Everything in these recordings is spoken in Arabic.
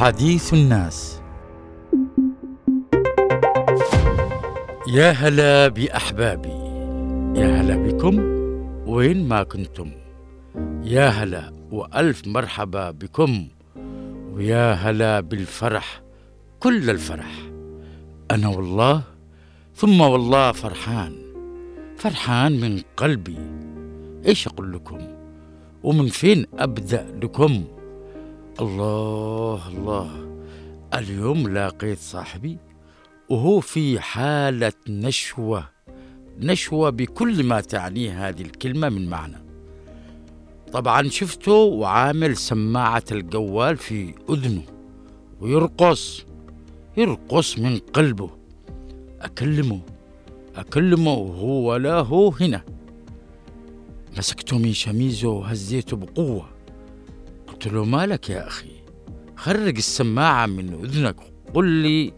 حديث الناس. يا هلا بأحبابي. يا هلا بكم. وين ما كنتم. يا هلا وألف مرحبا بكم. ويا هلا بالفرح. كل الفرح. أنا والله ثم والله فرحان. فرحان من قلبي. إيش أقول لكم؟ ومن فين أبدأ لكم؟ الله الله. اليوم لاقيت صاحبي وهو في حالة نشوة. نشوة بكل ما تعنيه هذه الكلمة من معنى. طبعا شفته وعامل سماعة الجوال في أذنه ويرقص. يرقص من قلبه. أكلمه. أكلمه وهو لا هو هنا. مسكته من شميزه وهزيته بقوة. قلت له مالك يا أخي؟ خرج السماعة من أذنك قل لي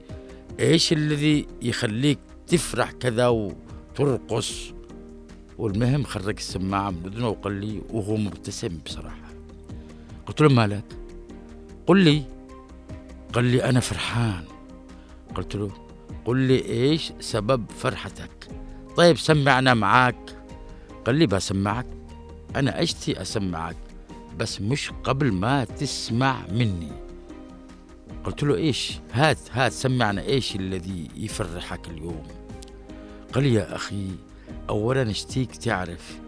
إيش الذي يخليك تفرح كذا وترقص. والمهم خرج السماعة من أذنه وقال لي وهو مبتسم بصراحة. قلت له مالك؟ قل لي. قال لي أنا فرحان. قلت له قل لي إيش سبب فرحتك؟ طيب سمعنا معاك. قال لي بسمعك؟ أنا أشتي أسمعك. بس مش قبل ما تسمع مني. قلت له إيش؟ هات هات سمعنا إيش الذي يفرحك اليوم. قال يا أخي أولا اشتيك تعرف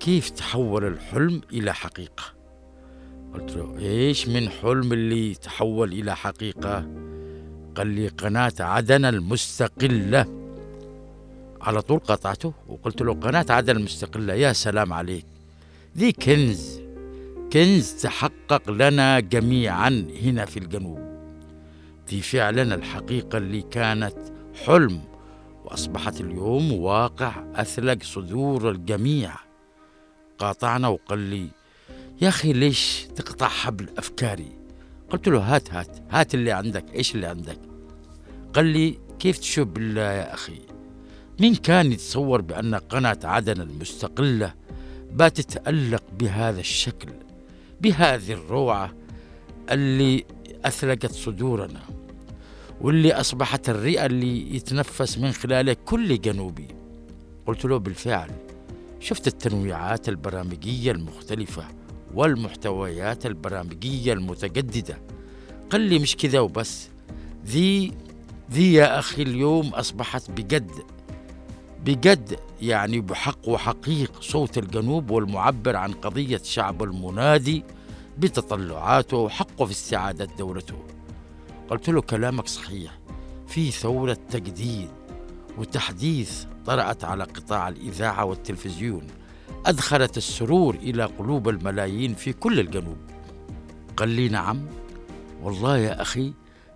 كيف تحول الحلم إلى حقيقة. قلت له إيش من حلم اللي تحول إلى حقيقة؟ قال لي قناة عدن المستقلة. على طول قطعته وقلت له قناة عدن المستقلة يا سلام عليك. ذي كنز. كنز تحقق لنا جميعا هنا في الجنوب. دي فعلا الحقيقة اللي كانت حلم وأصبحت اليوم واقع أثلج صدور الجميع. قاطعنا وقال لي يا أخي ليش تقطع حبل أفكاري؟ قلت له هات هات هات اللي عندك إيش اللي عندك؟ قال لي كيف تشوف بالله يا أخي؟ مين كان يتصور بأن قناة عدن المستقلة باتتألق بهذا الشكل بهذه الروعة اللي أثلجت صدورنا واللي أصبحت الرئة اللي يتنفس من خلالها كل جنوبي. قلت له بالفعل شفت التنويعات البرامجية المختلفة والمحتويات البرامجية المتجددة. قال لي مش كذا وبس ذي ذي يا أخي اليوم أصبحت بجد بجد يعني بحق وحقيق صوت الجنوب والمعبر عن قضية شعب المنادي بتطلعاته وحقه في استعادة دولته. قلت له كلامك صحيح. في ثورة تجديد وتحديث طرأت على قطاع الإذاعة والتلفزيون. أدخلت السرور إلى قلوب الملايين في كل الجنوب. قال لي نعم. والله يا أخي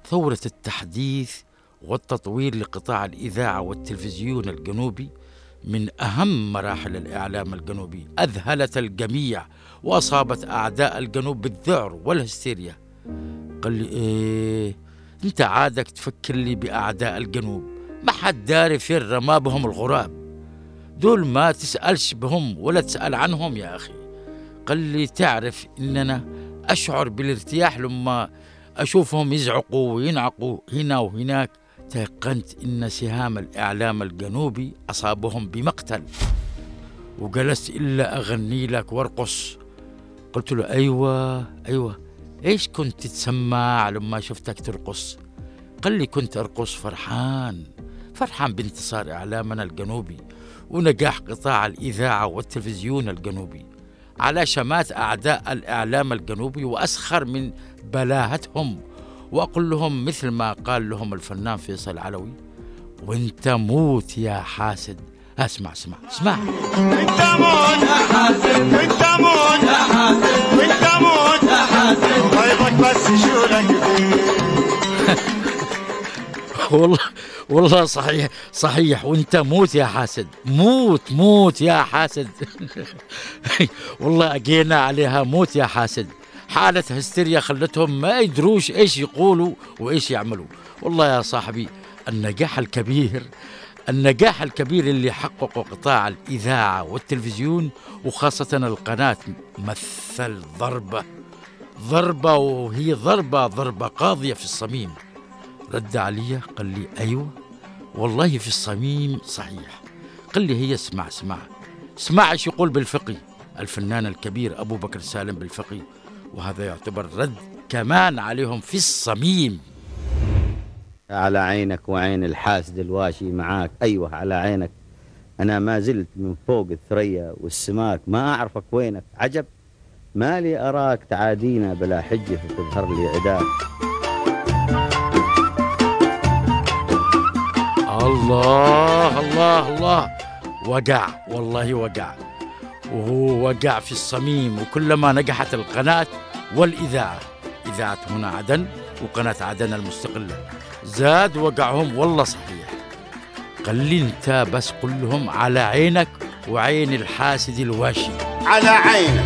ثورة التحديث والتطوير لقطاع الإذاعة والتلفزيون الجنوبي من أهم مراحل الإعلام الجنوبي. أذهلت الجميع وأصابت أعداء الجنوب بالذعر والهستيريا. قال لي إيه أنت عادك تفكر لي بأعداء الجنوب. ما حد داري فين رما بهم الغراب. دول ما تسألش بهم ولا تسأل عنهم يا أخي. قال لي تعرف إننا أشعر بالارتياح لما أشوفهم يزعقوا وينعقوا هنا وهناك. تيقنت إن سهام الإعلام الجنوبي أصابهم بمقتل وجلست إلا أغني لك وارقص. قلت له أيوة أيوة. إيش كنت تسمع لما شفتك ترقص؟ قال لي كنت أرقص فرحان فرحان بانتصار إعلامنا الجنوبي ونجاح قطاع الإذاعة والتلفزيون الجنوبي على شمات أعداء الإعلام الجنوبي وأسخر من بلاهتهم. وأقول لهم مثل ما قال لهم الفنان فيصل علوي وأنت موت يا حاسد. أسمع أسمع أسمع. أنت موت يا حاسد أنت موت يا حاسد أنت موت يا حاسد. طيبك بس شو لك والله والله صحيح صحيح. وأنت موت يا حاسد موت موت يا حاسد. والله أجينا عليها موت يا حاسد. حالة هستيريا خلتهم ما يدروش إيش يقولوا وإيش يعملوا. والله يا صاحبي النجاح الكبير النجاح الكبير اللي حققه قطاع الإذاعة والتلفزيون وخاصة القناة مثل ضربة ضربة وهي ضربة ضربة قاضية في الصميم. رد علي قال لي أيوة والله في الصميم صحيح. قال لي هي اسمع اسمع اسمع إيش يقول بالفقي الفنان الكبير أبو بكر سالم بالفقي وهذا يعتبر رد كمان عليهم في الصميم. على عينك وعين الحاسد الواشي معاك. أيوة على عينك. أنا ما زلت من فوق الثريا والسماك. ما أعرفك وينك. عجب. ما لي أراك تعادينا بلا حجة فتظهر لي عداك. الله الله الله. وقع والله وقع. وهو وقع في الصميم وكلما نجحت القناة والإذاعة. إذاعة هنا عدن وقناة عدن المستقلة زاد وقعهم والله صحيح. قال لي انت بس قل لهم على عينك وعين الحاسد الواشي. على عينك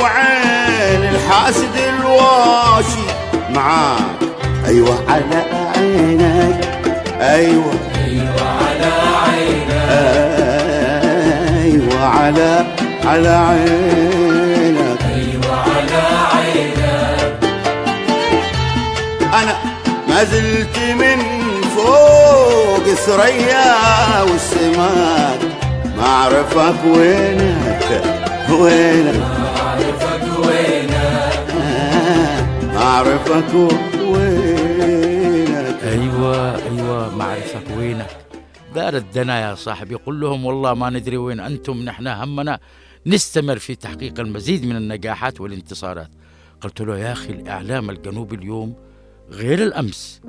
وعين الحاسد الواشي. معاك. أيوه. على عينك. أيوه. أيوه على عينك. أيوه على على عينك. أيوه على عينك أنا ما زلت من فوق ثريا والسماك ما أعرفك وينك؟ وينك؟ ما أعرفك وينك؟ ما اعرفك وينك أيوه أيوه معرفك وينك؟ ده ردنا يا صاحبي. قل لهم والله ما ندري وين أنتم نحن همنا نستمر في تحقيق المزيد من النجاحات والانتصارات. قلت له يا أخي الإعلام الجنوبي اليوم غير الأمس.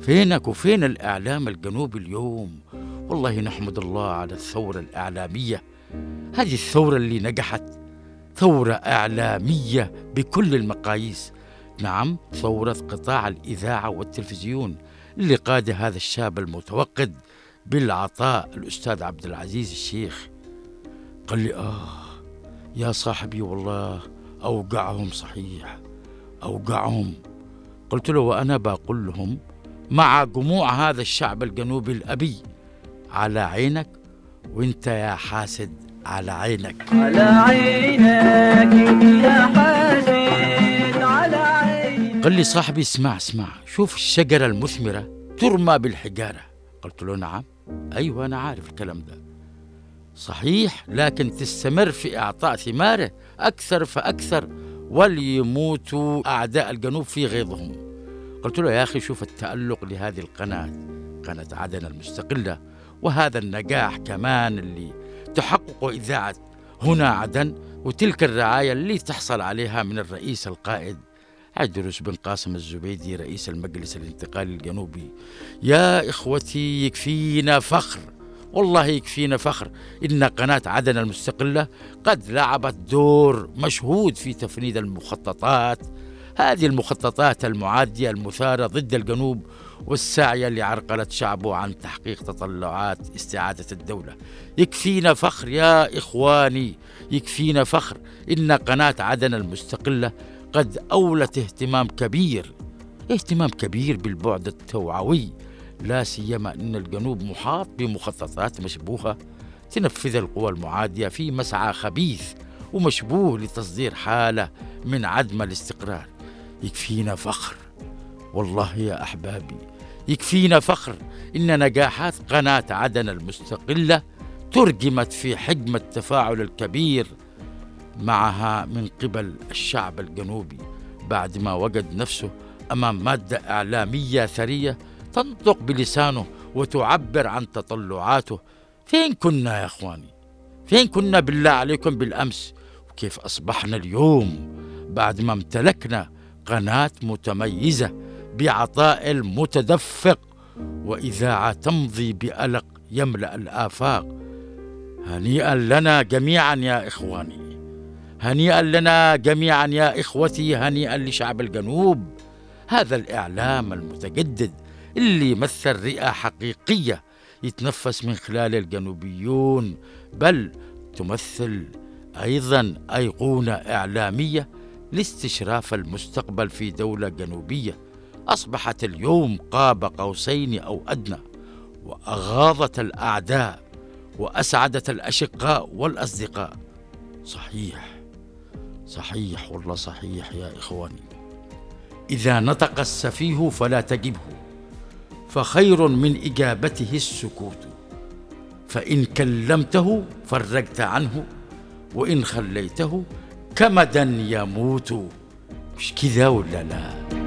فينك وفين الإعلام الجنوبي اليوم؟ والله نحمد الله على الثورة الإعلامية. هذه الثورة اللي نجحت ثورة إعلامية بكل المقاييس. نعم ثورة قطاع الإذاعة والتلفزيون اللي قاد هذا الشاب المتوقد بالعطاء الأستاذ عبد العزيز الشيخ. قال لي آه يا صاحبي والله أوقعهم صحيح أوقعهم. قلت له وأنا بقول لهم مع جموع هذا الشعب الجنوبي الأبي على عينك وإنت يا حاسد على عينك. على عينك يا حسين على عينك. قال لي صاحبي اسمع اسمع شوف الشجرة المثمرة ترمى بالحجارة. قلت له نعم. أيوة أنا عارف الكلام ده. صحيح لكن تستمر في إعطاء ثماره أكثر فأكثر وليموتوا أعداء الجنوب في غيظهم. قلت له يا أخي شوف التألق لهذه القناة قناة عدن المستقلة وهذا النجاح كمان اللي تحقق إذاعة هنا عدن وتلك الرعاية اللي تحصل عليها من الرئيس القائد عدروس بن قاسم الزبيدي رئيس المجلس الانتقالي الجنوبي. يا إخوتي يكفينا فخر. والله يكفينا فخر. إن قناة عدن المستقلة قد لعبت دور مشهود في تفنيد المخططات. هذه المخططات المعادية المثارة ضد الجنوب والساعية لعرقلة شعبه عن تحقيق تطلعات استعادة الدولة. يكفينا فخر يا إخواني يكفينا فخر. إن قناة عدن المستقلة قد أولت اهتمام كبير اهتمام كبير بالبعد التوعوي. لا سيما أن الجنوب محاط بمخططات مشبوهة تنفذ القوى المعادية في مسعى خبيث ومشبوه لتصدير حالة من عدم الاستقرار. يكفينا فخر. والله يا أحبابي يكفينا فخر إن نجاحات قناة عدن المستقلة ترجمت في حجم التفاعل الكبير معها من قبل الشعب الجنوبي بعد ما وجد نفسه أمام مادة إعلامية ثرية تنطق بلسانه وتعبر عن تطلعاته. فين كنا يا إخواني؟ فين كنا بالله عليكم بالأمس؟ وكيف أصبحنا اليوم بعد ما امتلكنا قناة متميزة بعطاء المتدفق واذاعه تمضي بألق يملأ الآفاق. هنيئا لنا جميعا يا إخواني. هنيئا لنا جميعا يا إخوتي هنيئا لشعب الجنوب. هذا الإعلام المتجدد اللي يمثل رئة حقيقية يتنفس من خلال الجنوبيون بل تمثل أيضا أيقونة إعلامية لاستشراف المستقبل في دولة جنوبية. أصبحت اليوم قاب قوسين أو أدنى واغاضت الأعداء وأسعدت الأشقاء والأصدقاء. صحيح. صحيح والله صحيح يا إخواني. إذا نطق السفيه فلا تجبه. فخير من إجابته السكوت. فإن كلمته فرجت عنه وإن خليته كمدا يموت. مش كذا ولا لا؟